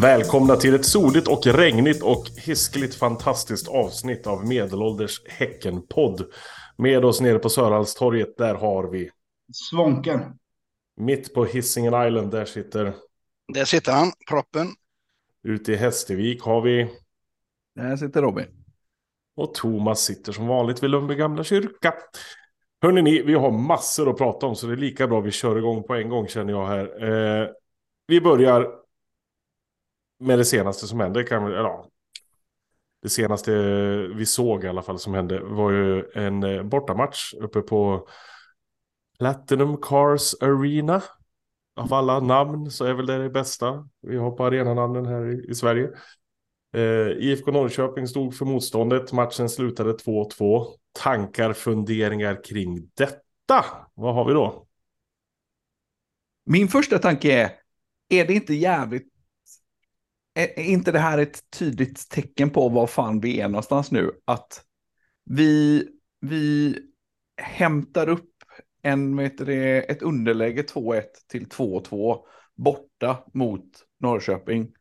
Välkomna till ett soligt och regnigt och hiskeligt fantastiskt avsnitt av Medelålders Häcken-podd. Med oss nere på Sörhalstorget, där har vi... Svånken. Mitt på Hisingen Island, där sitter... Där sitter han, proppen. Ute i Hästervik har vi... Där sitter Robin. Och Thomas sitter som vanligt vid Lundby gamla kyrka. Hörrni, ni, vi har massor att prata om så det är lika bra vi kör igång på en gång känner jag här. Eh, vi börjar med det senaste som hände. Kan vi, ja, det senaste vi såg i alla fall som hände var ju en eh, bortamatch uppe på Platinum Cars Arena. Av alla namn så är väl det det bästa. Vi har på arenanamnen här i, i Sverige. Eh, IFK Norrköping stod för motståndet. Matchen slutade 2-2. Tankar, funderingar kring detta? Vad har vi då? Min första tanke är, är det inte jävligt... Är inte det här ett tydligt tecken på var fan vi är någonstans nu? Att vi, vi hämtar upp en, vet det, ett underläge 2-1 till 2-2 borta mot Norrköping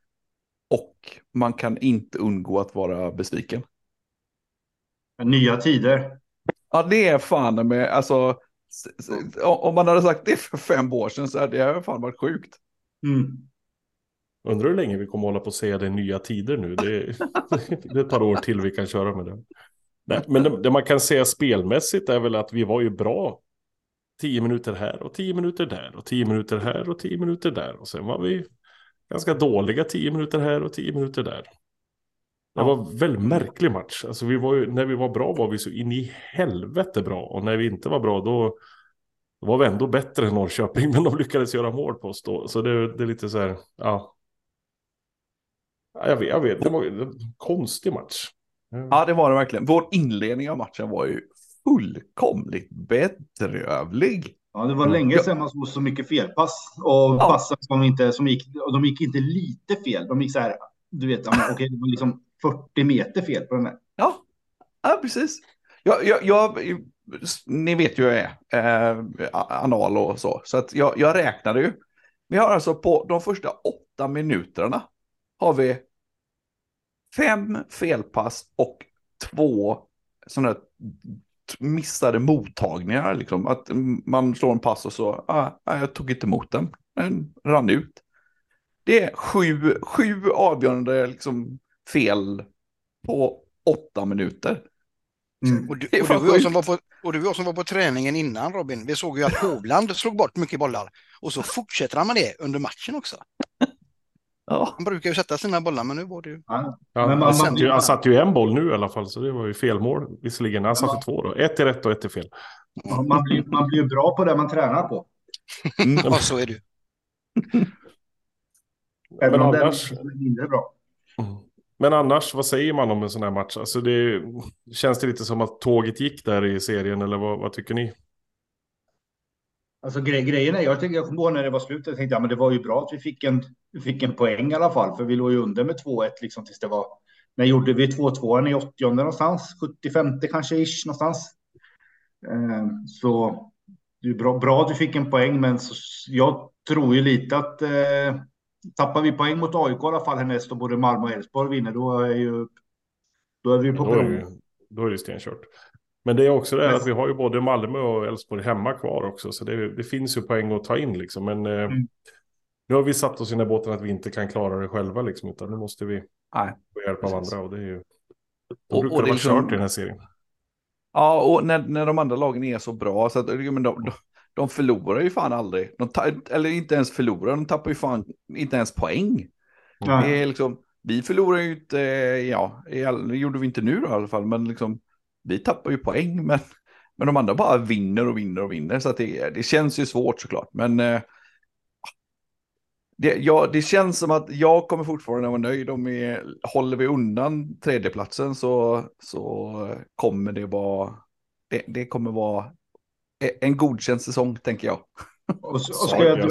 och man kan inte undgå att vara besviken. Nya tider. Ja, det är fan med, alltså, om man hade sagt det för fem år sedan så hade det fan varit sjukt. Mm. Undrar hur länge vi kommer hålla på att säga det nya tider nu. Det är, det är ett par år till vi kan köra med det. Nej, men det, det, man kan säga spelmässigt är väl att vi var ju bra. Tio minuter här och tio minuter där och tio minuter här och tio minuter där. Och sen var vi ganska dåliga tio minuter här och tio minuter där. Det var en väldigt märklig match. Alltså vi var ju, när vi var bra var vi så in i helvete bra. Och när vi inte var bra då, då var vi ändå bättre än Norrköping. Men de lyckades göra mål på oss då. Så det, det är lite så här, ja. Jag vet, jag vet, det var en konstig match. Ja, det var det verkligen. Vår inledning av matchen var ju fullkomligt bedrövlig. Ja, det var länge sedan man såg så mycket felpass och ja. passen som inte som gick. Och de gick inte lite fel. De gick så här. Du vet, okej, okay, det var liksom 40 meter fel på den här. Ja, ja precis. Jag, jag, jag, ni vet ju hur jag är, eh, anal och så, så att jag, jag räknade ju. Vi har alltså på de första åtta minuterna har vi fem felpass och två sådana missade mottagningar. Liksom. Att man slår en pass och så, ah, jag tog inte emot den, den rann ut. Det är sju, sju avgörande liksom, fel på åtta minuter. Mm. Och, du, och, du och, som var på, och du och jag som var på träningen innan Robin, vi såg ju att Hovland slog bort mycket bollar och så fortsätter han med det under matchen också. Ja. Han brukar ju sätta sina bollar, men nu var det ju... Ja. Ja, men man, han, satte ju, han satte ju en boll nu i alla fall, så det var ju felmål visserligen. Han satte två då. Ett är rätt och ett är fel. Man blir, man blir ju bra på det man tränar på. Mm. ja, så är det Även om annars... det är mindre bra. Mm. Men annars, vad säger man om en sån här match? Alltså det, känns det lite som att tåget gick där i serien, eller vad, vad tycker ni? Alltså gre grejen är, jag, tänkte, jag kommer ihåg när det var slut, jag tänkte ja, men det var ju bra att vi fick en, vi fick en poäng i alla fall, för vi låg ju under med 2-1 liksom tills det var, när gjorde vi 2-2 i 80 någonstans, 75 kanske ish någonstans. Eh, så det är bra, bra att vi fick en poäng, men så, jag tror ju lite att eh, tappar vi poäng mot AIK i alla fall härnäst och både Malmö och Elfsborg vinner, då är ju då är vi på då är, då är det stenkört. Men det är också det att vi har ju både Malmö och Elfsborg hemma kvar också. Så det, det, finns ju poäng att ta in liksom. Men eh, mm. nu har vi satt oss i den här båten att vi inte kan klara det själva liksom. Utan nu måste vi Nej. få hjälp av andra. Och det är ju... Då och, brukar och det vara liksom... kört i den här serien. Ja, och när, när de andra lagen är så bra så att men de, de, de förlorar ju fan aldrig. Eller inte ens förlorar, de tappar ju fan inte ens poäng. Mm. Det är liksom, vi förlorar ju inte, ja, det gjorde vi inte nu då i alla fall, men liksom vi tappar ju poäng, men, men de andra bara vinner och vinner och vinner. Så att det, det känns ju svårt såklart. Men eh, det, ja, det känns som att jag kommer fortfarande vara nöjd om vi håller vi undan tredjeplatsen så, så kommer det vara, det, det kommer vara en godkänd säsong tänker jag. Och, och ska jag dra...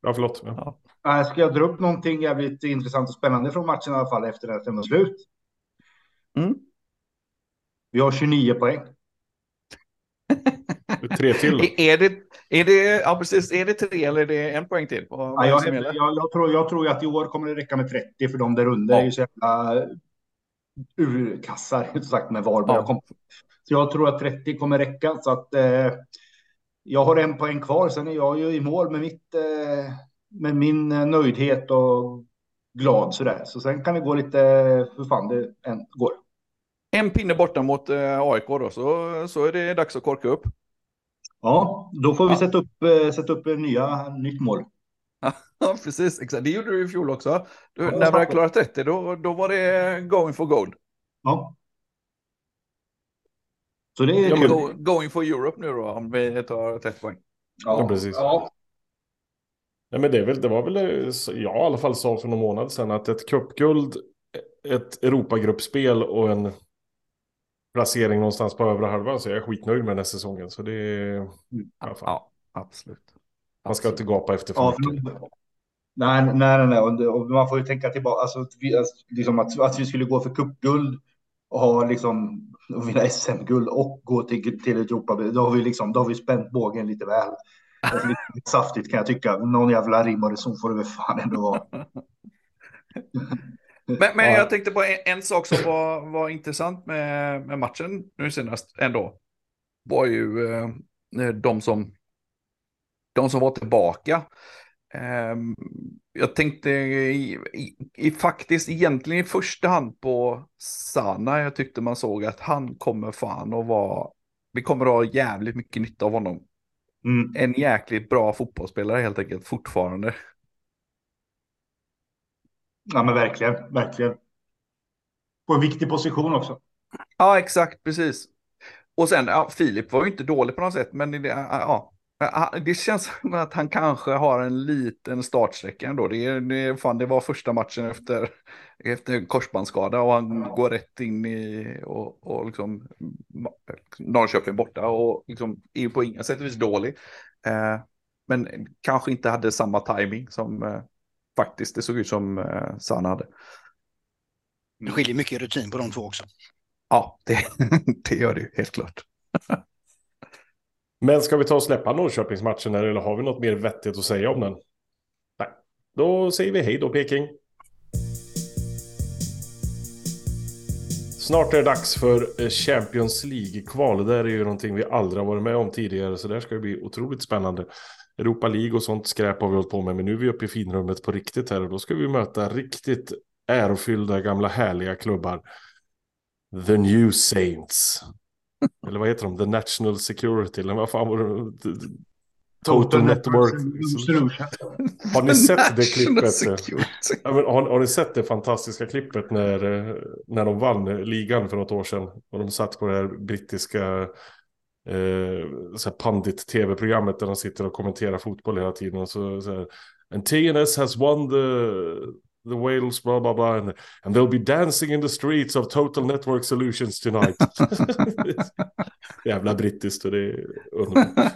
ja. förlåt. Ja. Ja. Ska jag dra upp någonting jävligt intressant och spännande från matchen i alla fall efter att den var slut? Mm. Vi har 29 poäng. Tre till då. Är det, är det, ja, precis, är det tre eller är det en poäng till? Ja, jag, jag, jag, tror, jag tror att i år kommer det räcka med 30 för de där under ja. är ju så jävla urkassar sagt med Varberg. Ja. Så jag tror att 30 kommer räcka så att eh, jag har en poäng kvar. Sen är jag ju i mål med mitt eh, med min nöjdhet och glad sådär. Så sen kan det gå lite hur fan det än går. En pinne borta mot eh, AIK då, så, så är det dags att korka upp. Ja, då får vi ja. sätta upp, eh, sätta upp nya, nytt mål. Ja, precis. Exakt. Det gjorde du i fjol också. Du, ja, när vi hade klarat 30, då, då var det going for gold. Ja. Så det är ja, go, going for Europe nu då, om vi tar 30 poäng. Ja, ja precis. Ja. Nej, men det, väl, det var väl, jag i alla fall sa för någon månad sedan, att ett cupguld, ett Europagruppspel och en placering någonstans på övre halvan så är jag skitnöjd med den här säsongen. Så det är... Mm. Ja, absolut. Man ska inte gapa efter för ja, mycket. Nej, nej, nej. Och man får ju tänka tillbaka, alltså, liksom att, att vi skulle gå för cupguld och ha liksom och vinna SM-guld och gå till, till Europa. Då har vi liksom, då har vi spänt bågen lite väl. Lite saftigt kan jag tycka. Någon jävla rim och reson får det väl fan ändå vara. Men, men jag tänkte på en, en, sak som var, var intressant med, med matchen nu senast ändå. Var ju eh, de, som, de som var tillbaka. Eh, jag tänkte i, i, i, faktiskt egentligen i första hand på Sana. Jag tyckte man såg att han kommer fan att vara, vi kommer att ha jävligt mycket nytta av honom. Mm. En jäkligt bra fotbollsspelare helt enkelt fortfarande. Ja men verkligen, verkligen. På en viktig position också. Ja exakt, precis. Och sen, ja, Filip var ju inte dålig på något sätt, men det, ja, det känns som att han kanske har en liten startsträcka ändå. Det, det, fan, det var första matchen efter, efter korsbandsskada och han går rätt in i och, och liksom, Norrköping borta och liksom, är på inga sätt och vis dålig. Eh, men kanske inte hade samma timing som eh, faktiskt det såg ut som eh, Sanna hade. Det skiljer mycket rutin på de två också. Ja, det, det gör det ju helt klart. Men ska vi ta och släppa Norrköpingsmatchen eller har vi något mer vettigt att säga om den? Nej, då säger vi hej då Peking. Snart är det dags för eh, Champions League-kval. Det där är ju någonting vi aldrig har varit med om tidigare, så det ska bli otroligt spännande. Europa League och sånt skräp har vi hållit på med, men nu är vi uppe i finrummet på riktigt här och då ska vi möta riktigt ärofyllda gamla härliga klubbar. The New Saints. Eller vad heter de? The National Security. Eller vad fan var det? Total, Network. Har ni sett det klippet? Ja, har, har, ni sett det fantastiska klippet när, när de vann ligan för något år sedan? Och de satt på det här brittiska eh, pandit-tv-programmet där de sitter och kommenterar fotboll hela tiden. Och så, så här, And TNS has won the, the Wales, blah, blah, blah. And, and they'll be dancing in the streets of Total Network Solutions tonight. Jävla brittiskt och det är underbart.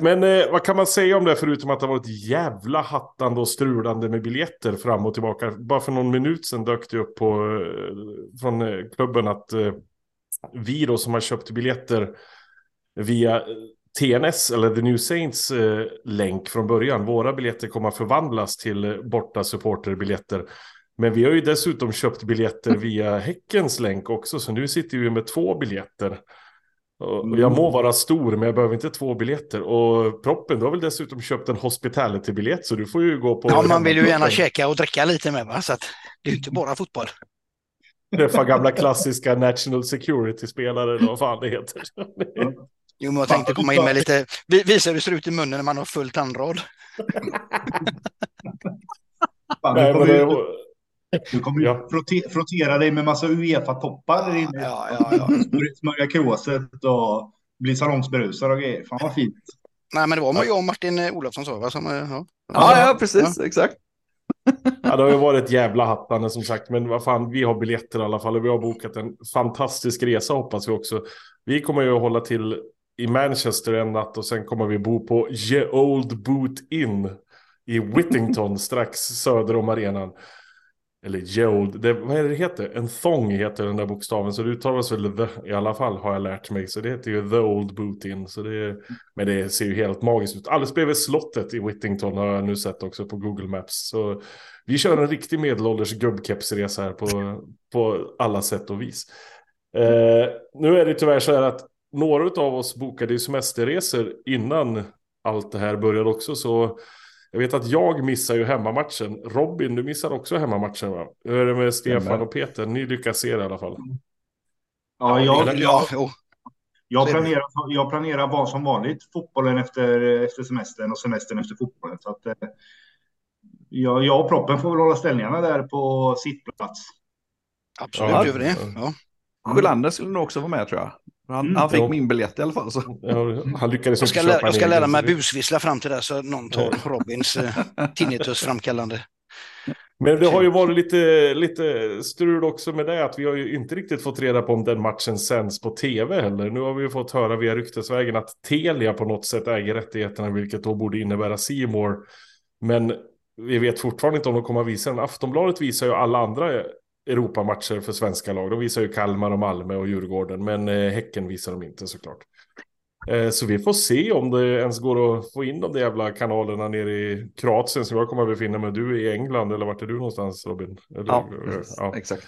Men eh, vad kan man säga om det förutom att det har varit jävla hattande och strulande med biljetter fram och tillbaka. Bara för någon minut sedan dök det upp på, eh, från eh, klubben att eh, vi då som har köpt biljetter via TNS eller The New Saints eh, länk från början. Våra biljetter kommer att förvandlas till borta supporterbiljetter. Men vi har ju dessutom köpt biljetter via Häckens länk också, så nu sitter vi med två biljetter. Och jag må vara stor, men jag behöver inte två biljetter. Och proppen, du har väl dessutom köpt en hospitality-biljett, så du får ju gå på... Ja, man vill ju gärna käka och dricka lite med, va? så att det är ju inte bara fotboll. Träffa gamla klassiska National Security-spelare, eller vad fan det heter. Jo, men jag tänkte komma in med lite, visa hur det ser ut i munnen när man har full tandrad. Du kommer ju ja. frottera dig med massa Uefa-toppar inne. Ja, ja, ja. Smörja kråset och bli salongsberusad och grejer. Fan vad fint. Nej, men det var jag och Martin Olofsson sa, va? Som, ja. Ja, ja, precis, exakt. Ja, det har ju varit ett jävla hattande som sagt, men vad fan, vi har biljetter i alla fall och vi har bokat en fantastisk resa hoppas vi också. Vi kommer ju att hålla till i Manchester en natt och sen kommer vi bo på The Old Boot Inn i Whittington strax söder om arenan. eller Jold, det, vad är det heter? En thong heter den där bokstaven, så det uttalas väl the i alla fall har jag lärt mig. Så det heter ju the old bootin. Så det, men det ser ju helt magiskt ut. Alldeles bredvid slottet i Whittington har jag nu sett också på Google Maps. Så vi kör en riktig medelålders gubbkepsresa här på, på alla sätt och vis. Eh, nu är det tyvärr så här att några av oss bokade ju semesterresor innan allt det här började också. Så jag vet att jag missar ju hemmamatchen. Robin, du missar också hemmamatchen va? Hur är det med Stefan och Peter? Ni lyckas se det i alla fall. Ja, jag, jag, jag, planerar, jag planerar vad som vanligt. Fotbollen efter, efter semestern och semestern efter fotbollen. Så att, eh, jag, jag och proppen får väl hålla ställningarna där på sittplats. Absolut, ja. gör vi det. Ja. Sjölander skulle nog också vara med tror jag. Han, mm, han fick ja. min biljett i alla fall. Så. Ja, han lyckades jag ska, lära, jag ska lära mig busvissla fram till det så någon tar. Robins eh, tinnitus framkallande. Men det har ju varit lite, lite strul också med det att vi har ju inte riktigt fått reda på om den matchen sänds på tv heller. Nu har vi ju fått höra via ryktesvägen att Telia på något sätt äger rättigheterna, vilket då borde innebära Seymour. Men vi vet fortfarande inte om de kommer att visa den. Aftonbladet visar ju alla andra Europamatcher för svenska lag. De visar ju Kalmar och Malmö och Djurgården, men eh, Häcken visar de inte såklart. Eh, så vi får se om det ens går att få in de där jävla kanalerna nere i Kroatien som jag kommer att befinna mig. Du i England eller vart är du någonstans Robin? Eller, ja, ja, exakt.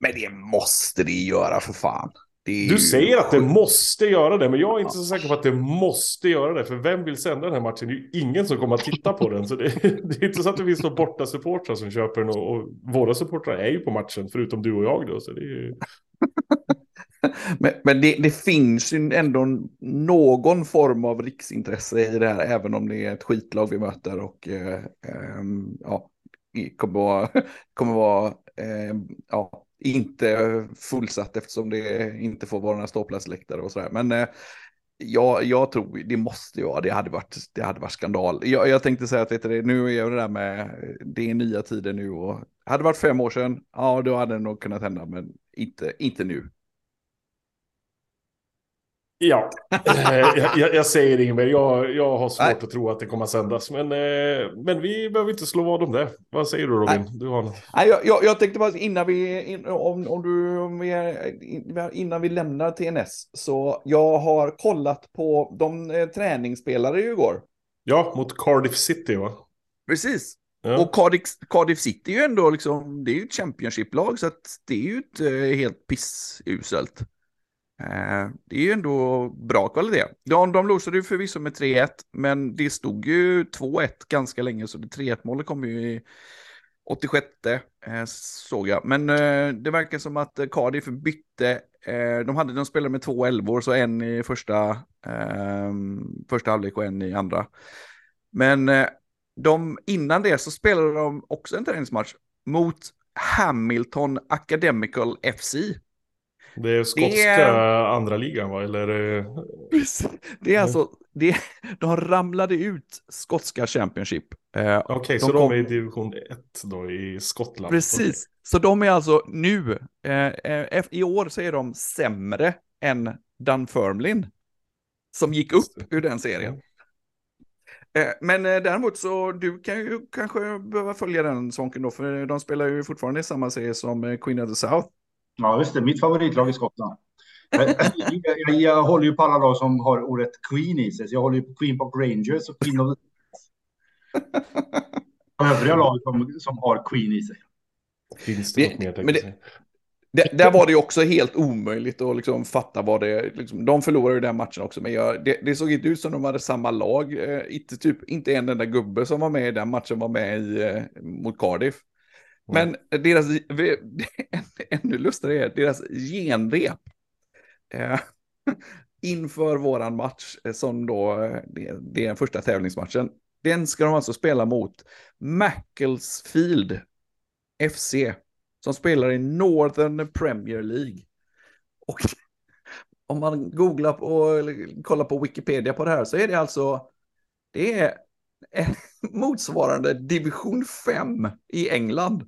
Men det måste det göra för fan. Du säger att det måste göra det, men jag är inte så säker på att det måste göra det. För vem vill sända den här matchen? Det är ju ingen som kommer att titta på den. Så det, det är inte så att det finns några borta supportrar som köper den. Och, och våra supportrar är ju på matchen, förutom du och jag då. Så det ju... men, men det, det, finns ju ändå någon form av riksintresse i det här, även om det är ett skitlag vi möter och eh, eh, ja, kommer vara, kommer vara eh, ja, inte fullsatt eftersom det inte får vara några ståplatsläktare och sådär. Men eh, ja, jag tror det måste ju vara, det hade varit, det hade varit skandal. Jag, jag tänkte säga att vet du, nu är det där med, det är nya tider nu och hade det varit fem år sedan, ja då hade det nog kunnat hända, men inte, inte nu. Ja, eh, jag, jag, säger inget mer. Jag, jag har svårt Nej. att tro att det kommer att sändas. Men, eh, men vi behöver inte slå vad om det. Vad säger du Robin? Du har... Nej, jag, jag, jag tänkte bara innan vi, om, om du, om vi, innan vi lämnar TNS. Så jag har kollat på de eh, träningsspelare igår. Ja, mot Cardiff City va? Precis. Ja. Och Cardiff, Cardiff City är ju ändå liksom, det är ju ett Championship-lag så att det är ju inte helt pissuselt. Eh, det är ju ändå bra kvalitet. De, de losade ju förvisso med 3-1, men det stod ju 2-1 ganska länge, så det 3-1 målet kom ju i 86 eh, såg jag. Men eh, det verkar som att Cardiff bytte, de hade de spelade med två elvor, så en i första, ehm, första halvlek och en i andra. Men de, innan det så spelade de också en träningsmatch mot Hamilton Academical FC. Det är skotska det andra ligan va? Eller? Det är alltså, det, de ramlade ut skotska Championship. Eh, Okej, okay, så kom... de är i division 1 då i Skottland? Precis, okay. så de är alltså nu, eh, eh, i år så är de sämre än Dunfermline. Som gick upp ur den serien. Eh, men eh, däremot så du kan ju kanske behöva följa den Svånken då, för de spelar ju fortfarande i samma serie som Queen of the South. Ja, just det. Mitt favoritlag i Skottland. Jag, jag, jag, håller ju på alla lag som har ordet Queen i sig. Så jag håller ju på Queen Park Rangers och Queen of the... Övriga lag som, som har Queen i sig. Finns det, något mer, men det, det, där var det ju också helt omöjligt att liksom fatta vad det... Liksom, de förlorade ju den matchen också, men jag, det, det, såg inte ut som de hade samma lag. Eh, inte, typ, inte en enda gubbe som var med i den matchen var med i, eh, mot Cardiff. Men deras, ännu lustigare är deras genrep. Eh, inför våran match, eh, som då, eh, det, det är den första tävlingsmatchen. Den ska de alltså spela mot Macclesfield FC, som spelar i Northern Premier League. Och om man googlar på, och kollar på Wikipedia på det här så är det alltså, det är motsvarande division 5 i England.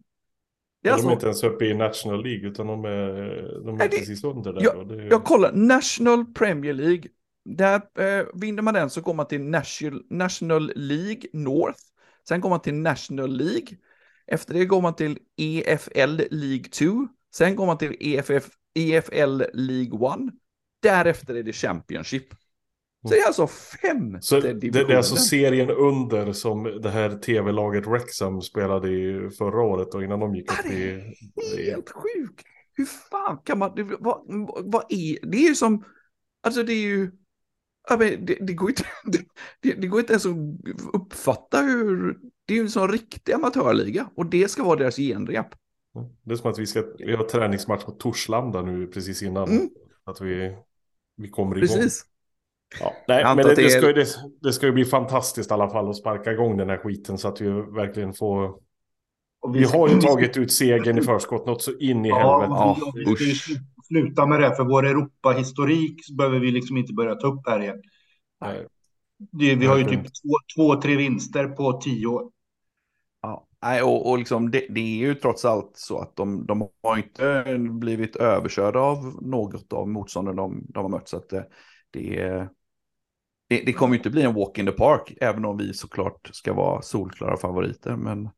Det är alltså, de är inte ens uppe i National League utan de är, de är det, precis under där. Jag, det... jag kollar, National Premier League. Där eh, vinner man den så går man till National, National League North. Sen går man till National League. Efter det går man till EFL League 2. Sen går man till EFF, EFL League 1. Därefter är det Championship. Så det är alltså fem Så det, det är alltså serien under som det här tv-laget Wrexham spelade i förra året och innan de gick upp i... Det är helt sjukt. Hur fan kan man... Vad, vad är... Det är ju som... Alltså det är ju... Det, det, går inte, det, det, går inte ens att uppfatta hur... Det är ju en sån riktig amatörliga och det ska vara deras genrep. Det är som att vi ska... Vi har träningsmatch på Torslanda nu precis innan. Mm. Att vi, vi kommer igång. Precis. Ja, nej, men det, det, ska, det, det ska ju bli fantastiskt i alla fall att sparka igång den här skiten så att vi verkligen får... Vi, vi, har ju tagit ut segern i förskott något så in i ja, helvete. Ja, vi ska ju sluta med det, för vår Europahistorik behöver vi liksom inte börja ta upp här igen. Nej. Det, vi har ju typ två, två, tre vinster på tio år. Ja, nej, och, och liksom det, det, är ju trots allt så att de, de har inte blivit överkörda av något av motstånden de, de har mött. Så att det, det, det, det kommer inte bli en walk in the park, även om vi såklart ska vara solklara favoriter. Men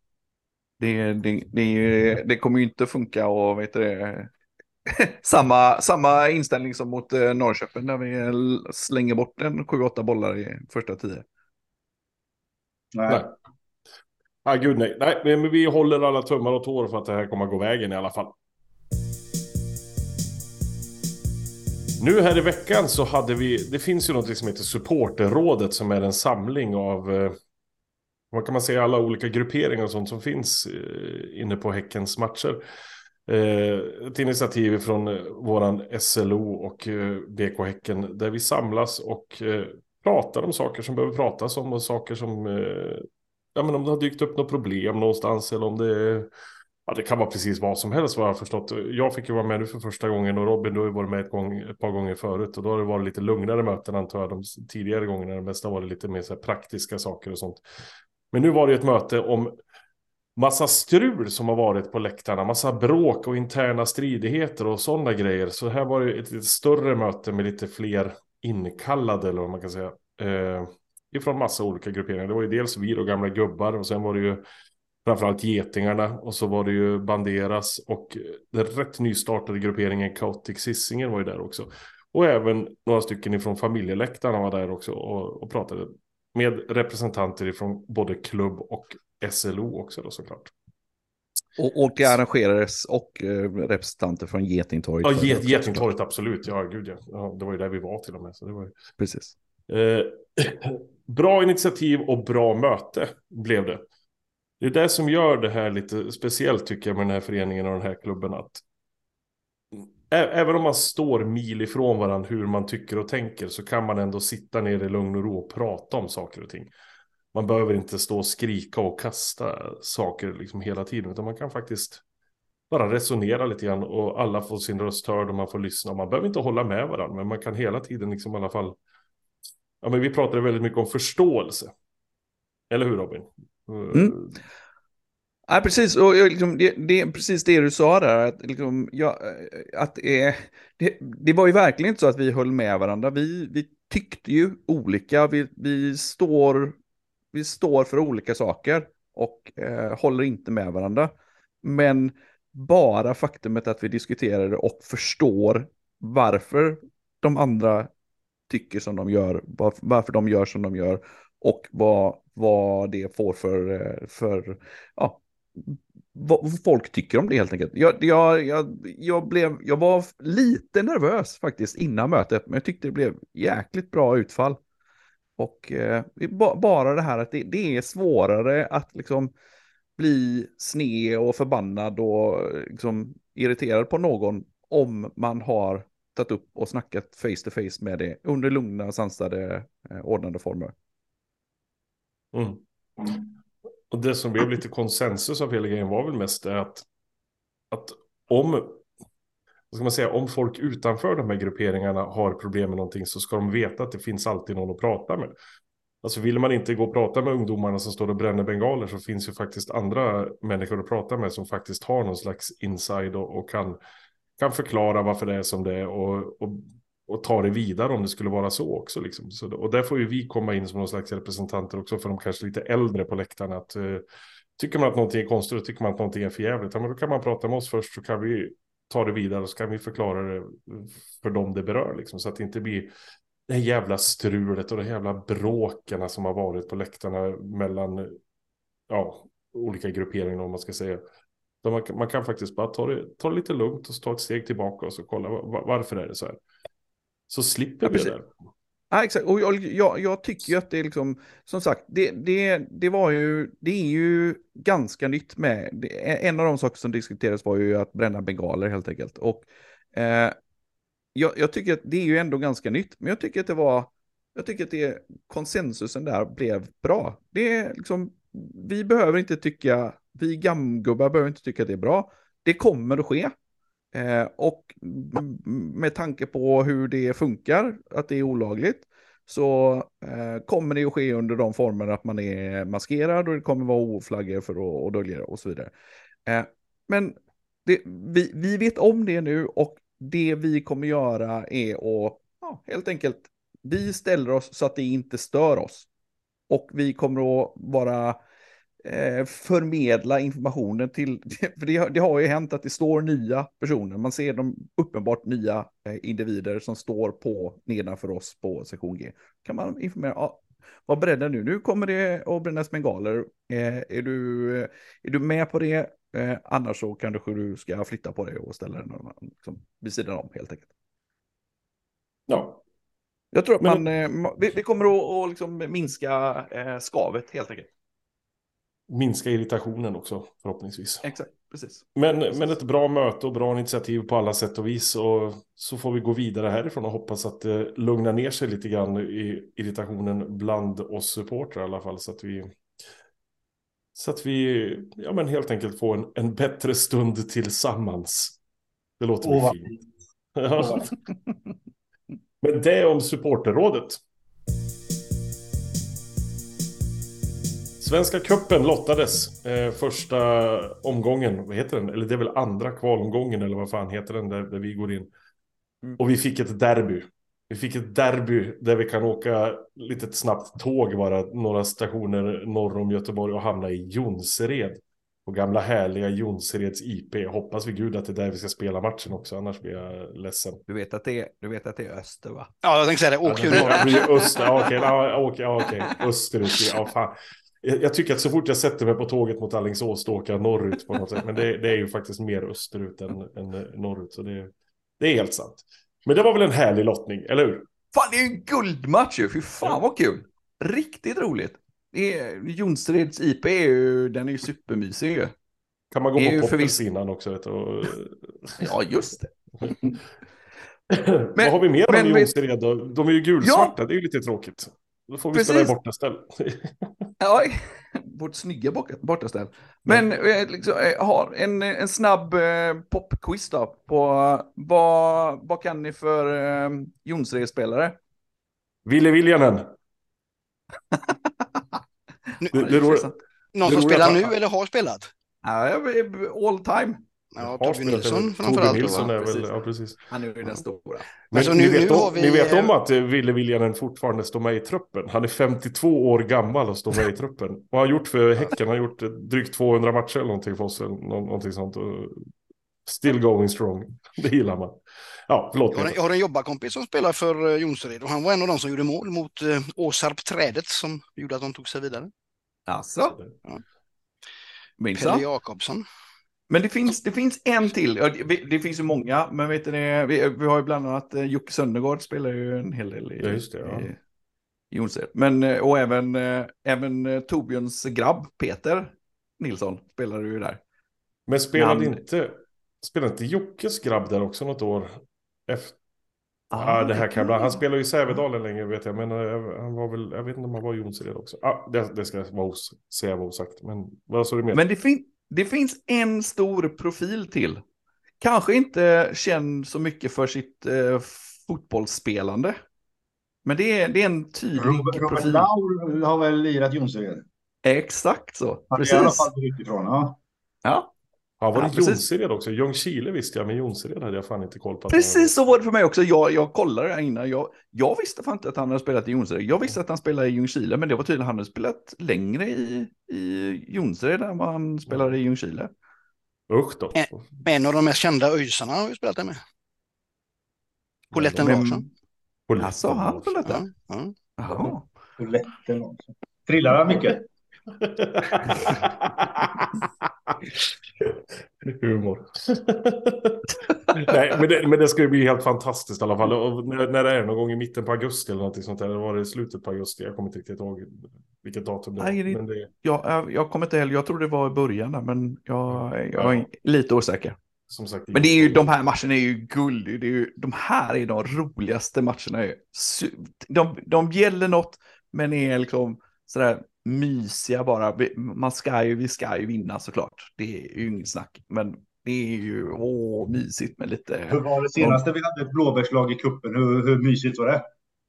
det, det, det, det kommer ju inte funka och vet du, samma, samma inställning som mot eh, Norrköping när vi slänger bort en 7-8 bollar i första tio. Nej. nej. Ah, gud nej. nej, men vi håller alla tummar och tår för att det här kommer att gå vägen i alla fall. Nu här i veckan så hade vi, det finns ju något som heter supporterrådet som är en samling av, eh, vad kan man säga, alla olika grupperingar och sånt som finns eh, inne på Häckens matcher. Eh, ett initiativ från våran SLO och BK Häcken där vi samlas och pratar om saker som behöver pratas om och saker som, ja men om det har dykt upp något problem någonstans eller om det är Ja, det kan vara precis vad som helst vad jag har förstått. Jag fick ju vara med nu för första gången och Robin du har ju varit med ett, gång, ett par gånger förut och då har det varit lite lugnare möten antar jag de tidigare gångerna. Det mesta var det lite mer så praktiska saker och sånt. Men nu var det ett möte om massa strul som har varit på läktarna, massa bråk och interna stridigheter och sådana grejer. Så här var det ett lite större möte med lite fler inkallade eller vad man kan säga. Eh, ifrån massa olika grupperingar. Det var ju dels vi och gamla gubbar och sen var det ju framförallt Getingarna och så var det ju Banderas och den rätt nystartade grupperingen Chaotic Sissingen var ju där också. Och även några stycken ifrån familjeläktarna var där också och, och pratade med representanter ifrån både klubb och SLO också då såklart. Och, och det arrangerades och eh, representanter från Getingtorget. Ja, Get, Getingtorget absolut. Ja, gud ja. ja. Det var ju där vi var till och med. Så det var ju... Precis. Eh, bra initiativ och bra möte blev det. Det är det som gör det här lite speciellt tycker jag med den här föreningen och den här klubben. Att även om man står mil ifrån varandra hur man tycker och tänker så kan man ändå sitta ner i lugn och ro och prata om saker och ting. Man behöver inte stå och skrika och kasta saker liksom hela tiden utan man kan faktiskt bara resonera lite grann och alla får sin röst hörd och man får lyssna. Man behöver inte hålla med varandra men man kan hela tiden liksom i alla fall Ja, men vi pratade väldigt mycket om förståelse. Eller hur Robin? Mm. Eh, ja, precis. Och liksom, det, det, är precis det du sa där. Att, liksom, ja, eh, att eh, det, det, var ju verkligen inte så att vi höll med varandra. Vi, vi tyckte ju olika. Vi, vi, står, vi står för olika saker och eh, håller inte med varandra. Men bara faktumet att vi diskuterar det och förstår varför de andra tycker som de gör, varför de gör som de gör och vad, vad det får för, för ja, vad folk tycker om det helt enkelt. Jag, jag, jag, jag, blev, jag var lite nervös faktiskt innan mötet, men jag tyckte det blev jäkligt bra utfall. Och eh, bara det här att det, det, är svårare att liksom bli sned och förbannad och liksom irriterad på någon om man har tagit upp och snackat face to face med det under lugna, sansade, eh, ordnade former. Mm. Och det som blev lite konsensus av hela grejen var väl mest det att, att om, vad ska man säga, om folk utanför de här grupperingarna har problem med någonting så ska de veta att det finns alltid någon att prata med. Alltså vill man inte gå och prata med ungdomarna som står och bränner bengaler så finns ju faktiskt andra människor att prata med som faktiskt har någon slags inside och, och kan, kan förklara varför det är som det är och, och och ta det vidare om det skulle vara så också. Liksom. Så, och där får ju vi komma in som någon slags representanter också för de kanske lite äldre på läktarna. Att, uh, tycker man att någonting är konstigt och tycker man att någonting är förjävligt, ja, men då kan man prata med oss först så kan vi ta det vidare och så kan vi förklara det för dem det berör. Liksom, så att det inte blir det här jävla strulet och de jävla bråkarna som har varit på läktarna mellan ja, olika grupperingar om man ska säga. Man kan, man kan faktiskt bara ta det, ta det lite lugnt och ta ett steg tillbaka och så kolla varför är det så här. Så slipper ja, vi det där. Ja, exakt. Och jag, jag, jag, tycker ju att det är liksom, som sagt, det, det, det var ju, det är ju ganska nytt med, det, en av de saker som diskuterades var ju att bränna bengaler helt enkelt. Och eh, jag, jag, tycker att det är ju ändå ganska nytt, men jag tycker att det var, jag tycker att det, konsensusen där blev bra. Det är liksom, vi behöver inte tycka, vi gamgubbar behöver inte tycka att det är bra. Det kommer att ske. Eh, och med tanke på hur det funkar, att det är olagligt, så eh, kommer det att ske under de former att man är maskerad och det kommer vara oflaggor för att dölja och så vidare. Eh, men det, vi, vi vet om det nu och det vi kommer göra är att ja, helt enkelt, vi ställer oss så att det inte stör oss. Och vi kommer att vara eh, förmedla informationen till, för det, det, har ju hänt att det står nya personer, man ser de uppenbart nya eh, individer som står på nedanför oss på sektion G. Kan man informera, ja, var beredda nu, nu kommer det att brännas bengaler, eh, är, du, är du med på det? Eh, annars så kanske du ska flytta på dig och ställa den liksom, vid sidan om helt enkelt. Ja. Jag tror att man, Men... eh, vi, vi, kommer att, att liksom minska eh, skavet helt enkelt minska irritationen också förhoppningsvis. Exakt, precis. Men, precis. men ett bra möte och bra initiativ på alla sätt och vis. Och så får vi gå vidare härifrån och hoppas att det lugnar ner sig lite grann i irritationen bland oss supportrar i alla fall. Så att vi, så att vi ja, men helt enkelt får en, en bättre stund tillsammans. Det låter oh, fint. Ja. men det om supporterrådet. Svenska kuppen lottades eh, första omgången, vad heter den? Eller det är väl andra kvalomgången eller vad fan heter den där, där vi går in. Mm. Och vi fick ett derby. Vi fick ett derby där vi kan åka lite snabbt tåg bara några stationer norr om Göteborg och hamna i Jonsered. På gamla härliga Jonsereds IP. Hoppas vi gud att det är där vi ska spela matchen också, annars blir jag ledsen. Du vet att det är, du vet att det är öster va? Ja, jag tänkte säga det. Åk ju norr. Öster, ja, okej, ja, okej, österut. Ja, fan jag tycker att så fort jag sätter mig på tåget mot Alingsås då åker jag norrut på något sätt. Men det, det, är ju faktiskt mer österut än, än norrut. Så det, det, är helt sant. Men det var väl en härlig lottning, eller hur? Fan, det är ju en guldmatch ju. Fy fan ja. vad kul. Riktigt roligt. Jonsereds IP är ju, den är ju supermysig ju. Kan man gå på förviss... innan också? Vet och... ja, just det. men, vad har vi mer men, om Jonsered då? De är ju gulsvarta, ja. det är ju lite tråkigt. Då får vi Precis. spela i bortaställ. ja, vårt snygga bortaställ. Men mm. liksom, eh, har en, en snabb eh, popquiz då på vad, vad kan ni för eh, Jonsered-spelare? Ville Viljanen. Någon som spelar nu eller har spelat? Ja, all time. Ja, Tobbe Nilsson framförallt. Tobbe Nilsson är väl, ja precis. Han är ju den stora. Men alltså, nu, ni, vet om, vi... ni vet om att Ville Viljanen fortfarande står med i truppen. Han är 52 år gammal och står med i truppen. Vad har han gjort för Häcken? Han har gjort drygt 200 matcher eller någonting för oss. Någonting sånt. Still going strong. Det gillar man. Ja, förlåt. Jag har, en, jag har en jobbarkompis som spelar för eh, Jonsered och han var en av de som gjorde mål mot eh, Åsarp Trädet som gjorde att de tog sig vidare. Alltså? Ja. Pelle Jakobsson. Men det finns, det finns en till. Det, det finns ju många, men vet ni, vi, vi har ju bland annat eh, Jocke Söndergaard spelar ju en hel del i, det, ja. i Jonsered. Men eh, och även, eh, även Torbjörns grabb Peter Nilsson spelar ju där. Men spelade han... inte, spelade inte Jockes grabb där också något år efter? Ah, ah, det här kan bli. Han spelar ju i Sävedalen länge vet jag, men han var väl, jag vet inte om han var i Jonsered också. Ah, det, det ska vara os, säga vara osagt, men vad sa du mer? Men det, fin det finns en stor profil till. Kanske inte känd så mycket för sitt eh, fotbollsspelande. Men det är, det är en tydlig Robert, profil. Robert Laur har väl lirat Jonsered? Exakt så. Han är i alla fall utifrån, ja. Ja, Ja, var det ja, Jonsered också? Ljungskile visste jag, men Jonsered hade jag fan inte koll på. Precis så var det för mig också. Jag, jag kollade det innan. Jag, jag visste fan inte att han hade spelat i Jonsered. Jag visste att han spelade i Ljungskile, men det var tydligen att han hade spelat längre i, i Jonsered än vad han spelade i Ljungskile. Usch då. En, en av de mest kända öjsarna har vi spelat det med. Poletten Larsson. Alltså, han Poletten? Ja. ja. Poletten Larsson. Trillar han mycket? Humor. Nej, men det, men det ska ju bli helt fantastiskt i alla fall. Och när, när det är någon gång i mitten på augusti eller någonting sånt där. Eller var det slutet på augusti? Jag kommer inte riktigt ihåg vilket datum det var. Nej, men det... jag, jag kommer inte heller. Jag tror det var i början där, men jag, jag är lite osäker. Som sagt, men det är ju, de här matcherna är ju guld. Det är ju, de här är de roligaste matcherna. De, de gäller något, men är liksom sådär mysiga bara. Man ska ju, vi ska ju vinna såklart. Det är ju inget snack. Men det är ju åh, mysigt med lite... Hur var det senaste vi hade ett blåbärslag i kuppen? Hur, hur mysigt var det?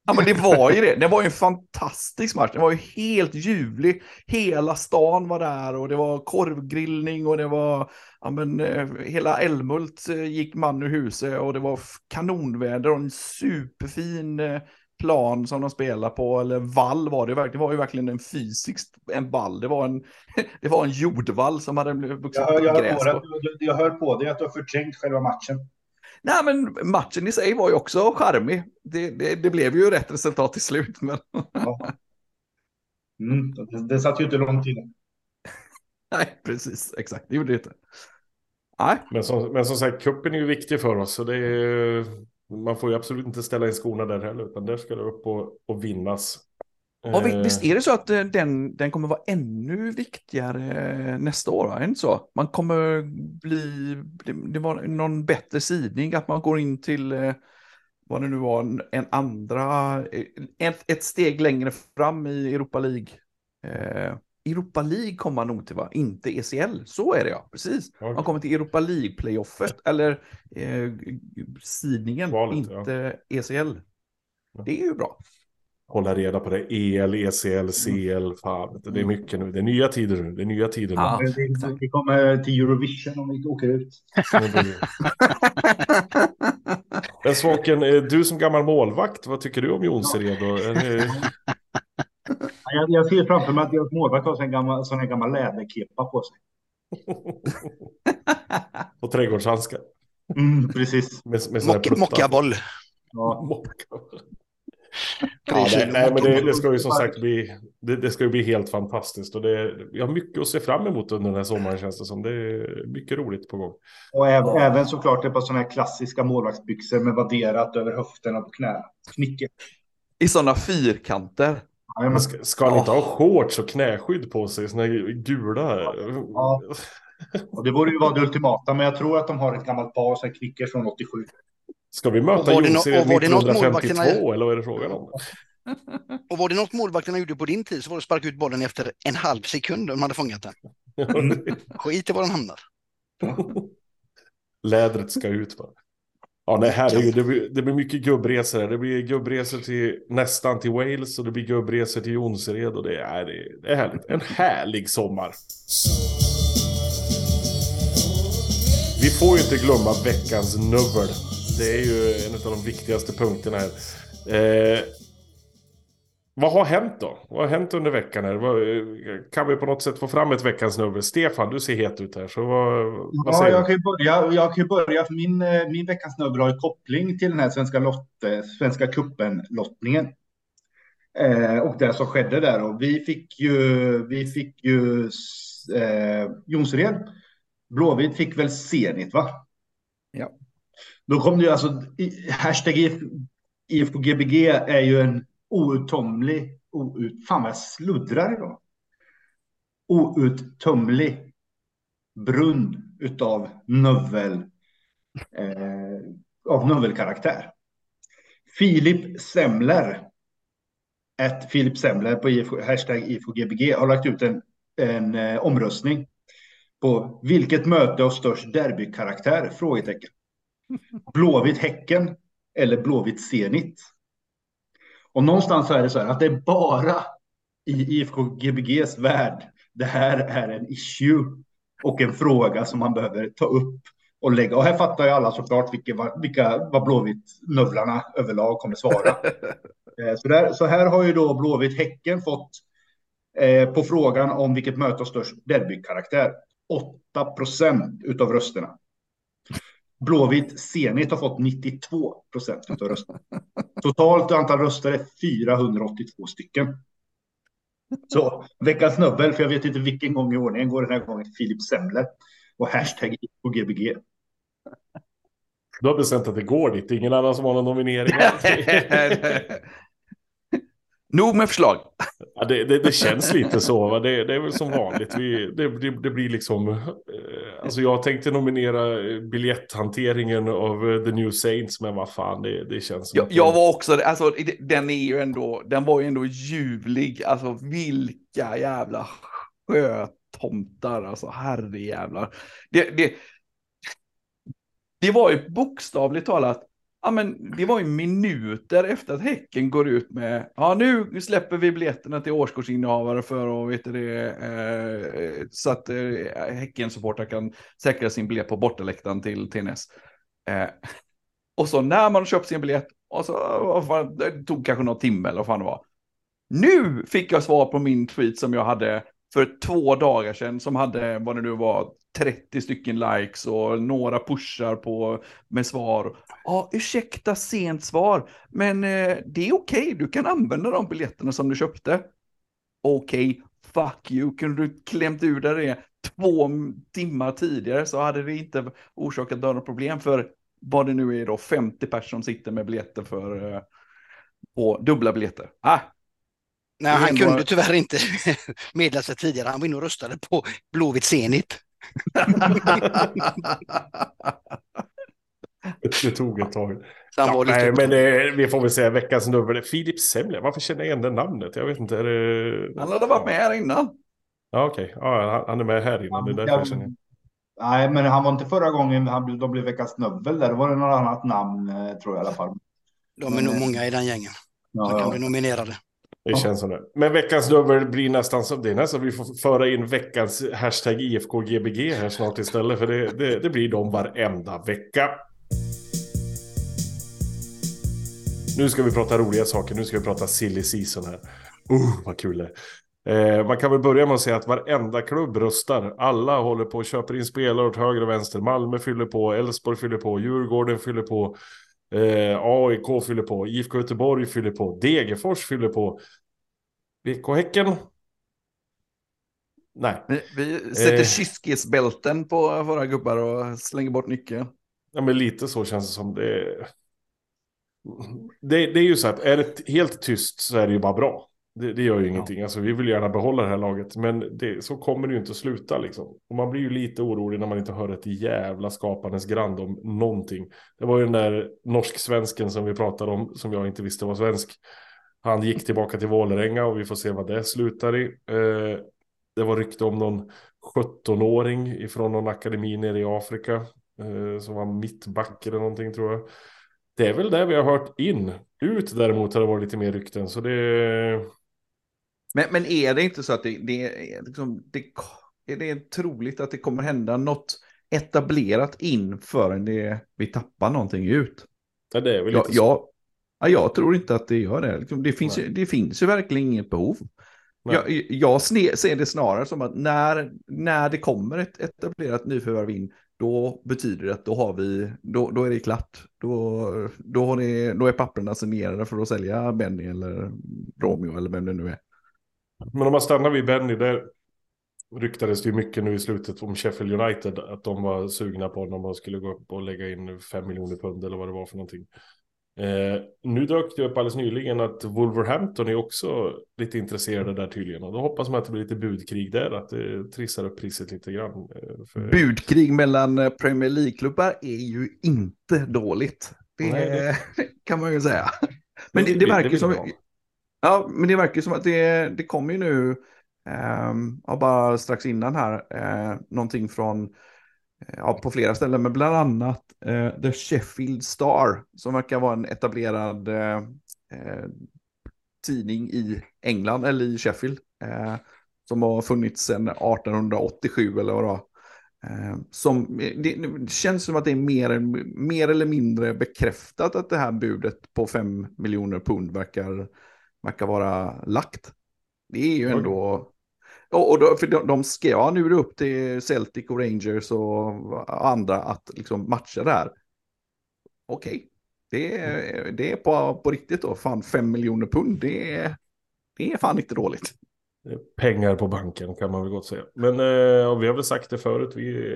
Ja, men det var ju det. Det var ju en fantastisk match. Det var ju helt ljuvlig. Hela stan var där och det var korvgrillning och det var, ja men eh, hela Älmhult eh, gick man ur huset och det var kanonväder och en superfin eh, plan som de spelar på, eller vall var det verkligen. Det var ju verkligen en fysiskt en vall. Det var en, det var en jordvall som hade vuxit jag, jag, gräs på. Det, jag hör på dig att du har förträngt själva matchen. Nej, men matchen i sig var ju också charmig. Det, det, det blev ju rätt resultat till slut. Men... Ja. Mm, det, det satt ju inte långt inne. Nej, precis. Exakt, det gjorde det inte. Nej. Men som, men som sagt, kuppen är ju viktig för oss. Så det är, man får ju absolut inte ställa in skorna där heller, utan där ska det upp och, och vinnas. Ja, visst är det så att eh, den, den kommer vara ännu viktigare eh, nästa år? Är det inte så? Man kommer bli, det var någon bättre sidning, att man går in till, eh, vad det nu var, en andra, ett, ett steg längre fram i Europa League. Europa League kommer man nog till, va? Inte ECL. Så är det ja, precis. Okay. Man kommer till Europa League-playoffet, eller eh, sidningen, Valet, inte ja. ECL. Det är ju bra. Hålla reda på det. EL, ECL, CL, fan. Det är mycket nu. Det är nya tider nu. Det är nya tider nu. Ja, vi kommer till Eurovision om vi åker ut. Men Svaken, du som gammal målvakt, vad tycker du om Jonsered? Jag, jag ser framför mig att deras målvakt har en gammal, sån här gammal läderkepa på sig. Och trädgårdshandskar. Mm, precis. Med, med Mock, mockaboll. Ja. Ja, nej, nej, men det, det, ska ju som sagt bli, det, det, ska ju bli helt fantastiskt. Och det, vi har mycket att se fram emot under den här sommaren känns det som. Det är mycket roligt på gång. Och även, ja. även såklart ett par sådana här klassiska målvaktsbyxor med vadderat över höfterna på knäna. Knicke. I sådana fyrkanter. Men ska, ska han inte ha shorts och knäskydd på sig? Såna gula? Ja. Och det borde ju vara det ultimata, men jag tror att de har ett gammalt par som knicker från 87. Ska vi möta Jonsered 1952 eller vad är det frågan om? Och var det något målvakterna gjorde på din tid så var det att sparka ut bollen efter en halv sekund om de hade fångat den. Skit i var den hamnar. Lädret ska ut bara. Ja, nej, herregud, det blir, det blir mycket gubbresor. Det blir gubbresor till nästan till Wales och det blir gubbresor till Jonsered och det är, det är härligt. En härlig sommar. Vi får ju inte glömma veckans nubbel. Det är ju en av de viktigaste punkterna här. Eh, vad har hänt då? Vad har hänt under veckan? Här? Kan vi på något sätt få fram ett veckans nummer? Stefan, du ser het ut här. Så vad, vad ja, jag kan ju börja. Jag kan börja för min, eh, min veckans nummer har ju koppling till den här Svenska, lott, Svenska cupen-lottningen. Eh, och det som skedde där. Och vi fick ju, vi fick ju eh, Jonsered. Blåvitt fick väl Zenit, va? Ja. Då kom det ju alltså, hashtag IFK Gbg är ju en outtömlig, out, fan vad jag sluddrar idag. Outtömlig brunn utav növel, eh, av növelkaraktär. Filip Semler, ett Filip Semler på IFK, hashtag IFOGBG har lagt ut en, en eh, omröstning på vilket möte av störst derbykaraktär? Frågetecken. Blåvitt Häcken eller Blåvitt Zenit? Och någonstans så är det så här att det är bara i IFK Gbgs värld det här är en issue. och en fråga som man behöver ta upp och lägga. Och här fattar ju alla såklart vilka, vilka vad Blåvitt-növlarna överlag kommer svara. Eh, så, där, så här har ju då Blåvitt Häcken fått eh, på frågan om vilket möte har störst derbykaraktär. 8 procent utav rösterna. Blåvitt Zenit har fått 92 procent av rösterna. Totalt antal röster är 482 stycken. Så veckans snubbel, för jag vet inte vilken gång i ordningen går den här gången till Filip Semler och hashtag på Gbg. Du har bestämt att det går dit, ingen annan som har någon nominering. Nog med förslag. Ja, det, det, det, känns lite så. Det, det, är väl som vanligt. Vi, det, blir liksom... Eh, alltså jag tänkte nominera biljetthanteringen av eh, The New Saints, men vad fan, det, känns. Jag, jag var också... Alltså, den är ju ändå... Den var ju ändå ljuvlig. Alltså vilka jävla sjötomtar. Alltså herrejävlar. Det, det, det var ju bokstavligt talat ja, men det var ju minuter efter att Häcken går ut med, ja nu släpper vi biljetterna till årskortsinnehavare för att, vet det, eh, så att eh, häcken kan säkra sin biljett på bortaläktaren till TNS. Eh, och så när man köpt sin biljett, och så, fan, det tog kanske någon timme eller vad fan det var. Nu fick jag svar på min tweet som jag hade för två dagar sedan som hade, vad det nu var, 30 stycken likes och några pushar på med svar. Ja, ursäkta sent svar, men eh, det är okej, okay. du kan använda de biljetterna som du köpte. Okej, okay, fuck you, kunde du klämt ur dig det två timmar tidigare så hade det inte orsakat några problem för vad det nu är då, 50 personer som sitter med biljetter för eh, på dubbla biljetter. Ah, Nej, han kunde bara... tyvärr inte meddela sig tidigare. Han var inne och röstade på Blåvitt Zenit. det tog ett tag. Ja, nej, men eh, vi får väl säga veckans nummer. Filip Semler, varför känner jag igen det namnet? Jag vet inte. Är det... Han hade varit med här innan. Ja, okej. Okay. Ja, han är med här innan. Det är därför jag känner Nej, men han var inte förra gången han, de blev veckans snubbel. Där var det något annat namn, eh, tror jag i alla fall. De är nog eh, många i den gängen. Ja, kan ja. bli nominerade. Det känns som det. Men veckans dubbel blir nästan som det är nästan vi får föra in veckans hashtag IFKGBG här snart istället. För det, det, det blir de varenda vecka. Nu ska vi prata roliga saker. Nu ska vi prata silly season här. Uh, vad kul det är. Eh, man kan väl börja med att säga att varenda klubb röstar. Alla håller på och köper in spelare åt höger och vänster. Malmö fyller på, Elfsborg fyller på, Djurgården fyller på. Eh, AIK fyller på, IFK Göteborg fyller på, Degerfors fyller på. BK Häcken? Nej. Vi, vi sätter eh, kiskisbälten på våra gubbar och slänger bort nyckeln. Ja, men lite så känns det som. Det, det, det är ju så att är det helt tyst så är det ju bara bra. Det, det gör ju ja. ingenting. Alltså, vi vill gärna behålla det här laget. Men det, så kommer det ju inte att sluta. Liksom. Och man blir ju lite orolig när man inte hör ett jävla skapandes grand om någonting. Det var ju den där norsk-svensken som vi pratade om. Som jag inte visste var svensk. Han gick tillbaka till Vålerenga och vi får se vad det slutar i. Eh, det var rykte om någon 17-åring ifrån någon akademi nere i Afrika. Eh, som var mittback eller någonting tror jag. Det är väl det vi har hört in. Ut däremot har det varit lite mer rykten. Så det men, men är det inte så att det, det, är, liksom, det, är det troligt att det kommer hända något etablerat in förrän det, vi tappar någonting ut? Ja, det är väl jag, jag, ja, jag tror inte att det gör det. Liksom, det finns, ju, det finns ju verkligen inget behov. Jag, jag ser det snarare som att när, när det kommer ett etablerat nyförvärv in, då betyder det att då har vi, då, då är det klart. Då, då, har det, då är papperna signerade för att sälja Benny eller Romeo eller vem det nu är. Men om man stannar vid Benny, där ryktades det ju mycket nu i slutet om Sheffield United. Att de var sugna på honom och skulle gå upp och lägga in fem miljoner pund eller vad det var för någonting. Eh, nu dök det upp alldeles nyligen att Wolverhampton är också lite intresserade där tydligen. Och då hoppas man att det blir lite budkrig där, att det trissar upp priset lite grann. Eh, för... Budkrig mellan eh, Premier League-klubbar är ju inte dåligt. Det, Nej, det... kan man ju säga. Men det, det, det verkar som... Ja, men det verkar som att det, det kommer ju nu, eh, ja, bara strax innan här, eh, någonting från, eh, ja, på flera ställen, men bland annat eh, The Sheffield Star, som verkar vara en etablerad eh, eh tidning i England, eller i Sheffield, eh, som har funnits sedan 1887 eller vad det var. Eh, som, det, det, känns som att det är mer, mer eller mindre bekräftat att det här budet på 5 miljoner pund verkar, verkar vara lagt. Det är ju ändå... Och, och då, för de, de ska, ja, nu är det upp till Celtic och Rangers och andra att liksom matcha det här. Okej, okay. det, är, det är på, på riktigt då. Fan, 5 miljoner pund, det är, det är fan inte dåligt. Pengar på banken kan man väl gott säga. Men eh, vi har väl sagt det förut. Vi,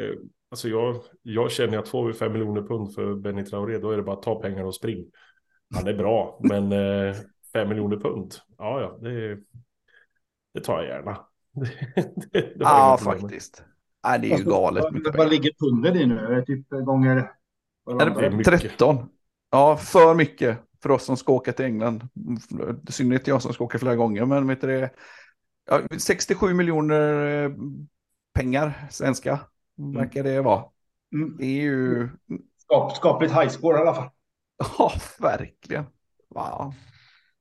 alltså jag, jag känner att får vi 5 miljoner pund för Benny Traoré, då är det bara att ta pengar och spring. Han är bra, men eh, 5 miljoner pund, ja ja, det, det tar jag gärna. det, det ja, faktiskt. Nej, det är ju galet. Vad, vad ligger pundet i nu? Är det typ gånger... Är det 13? Ja, för mycket för oss som ska åka till England. I synnerhet jag som ska åka flera gånger, men vet du det ja, 67 miljoner eh, pengar svenska mm. verkar det vara. Mm. Det är ju... Skap, skapligt high score i alla fall. Ja, verkligen. Wow.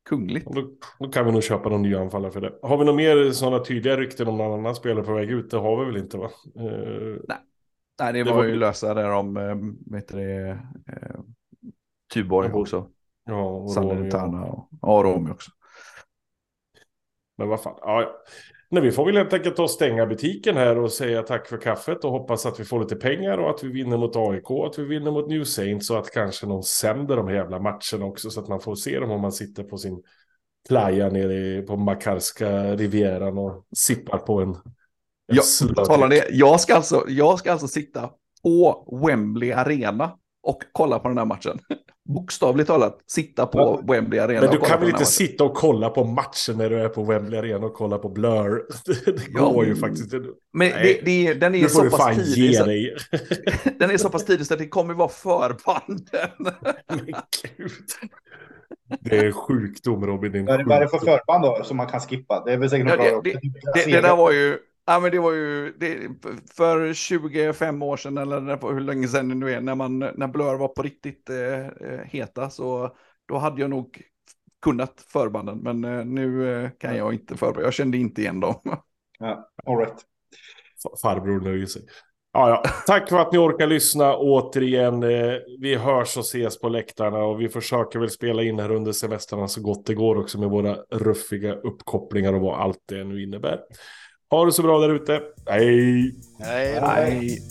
Kungligt. Då, då, kan vi nog köpa någon ny anfallare för det. Har vi några mer sådana tydliga rykten om någon annan spelare på väg ut? Det har vi väl inte va? Uh, Nej. Nej, det, det var, var ju lösa där om, äh, vet du det, äh, Tuborg ja, också. Ja, och Salernitana och, och Romy också. Men vad fan, ja, ja. Nej, vi får väl helt enkelt ta och stänga butiken här och säga tack för kaffet och hoppas att vi får lite pengar och att vi vinner mot AIK, att vi vinner mot New Saints och att kanske någon sänder de här jävla matcherna också så att man får se dem om man sitter på sin playa nere på Makarska rivieran och sippar på en, en jag, talar det, jag, ska alltså, jag ska alltså sitta på Wembley Arena och kolla på den här matchen bokstavligt talat sitta på ja. Wembley Arena. Men du kan väl inte sitta och kolla på matchen när du är på Wembley Arena och kolla på Blur? Det går ja, ju faktiskt inte. Men det, det, den är så pass tidig. Så, den är så pass tidig så att det kommer vara förbanden. Men gud. Det är sjukdom Robin. Vad är det för förband då som man kan skippa? Det är väl säkert ja, det, det, det, det där var ju Ja, men det var ju det, för 25 år sedan eller hur länge sedan det nu är, när, man, när Blur var på riktigt eh, eh, heta, så då hade jag nog kunnat förbanden, men eh, nu eh, kan jag inte förband. Jag kände inte igen dem. Ja, all right. Farbror nöjer sig. Ja, ja. Tack för att ni orkar lyssna återigen. Eh, vi hörs och ses på läktarna och vi försöker väl spela in här under semestrarna så gott det går också med våra ruffiga uppkopplingar och vad allt det nu innebär. Ha det så bra där ute. Hej! Hej! Hej.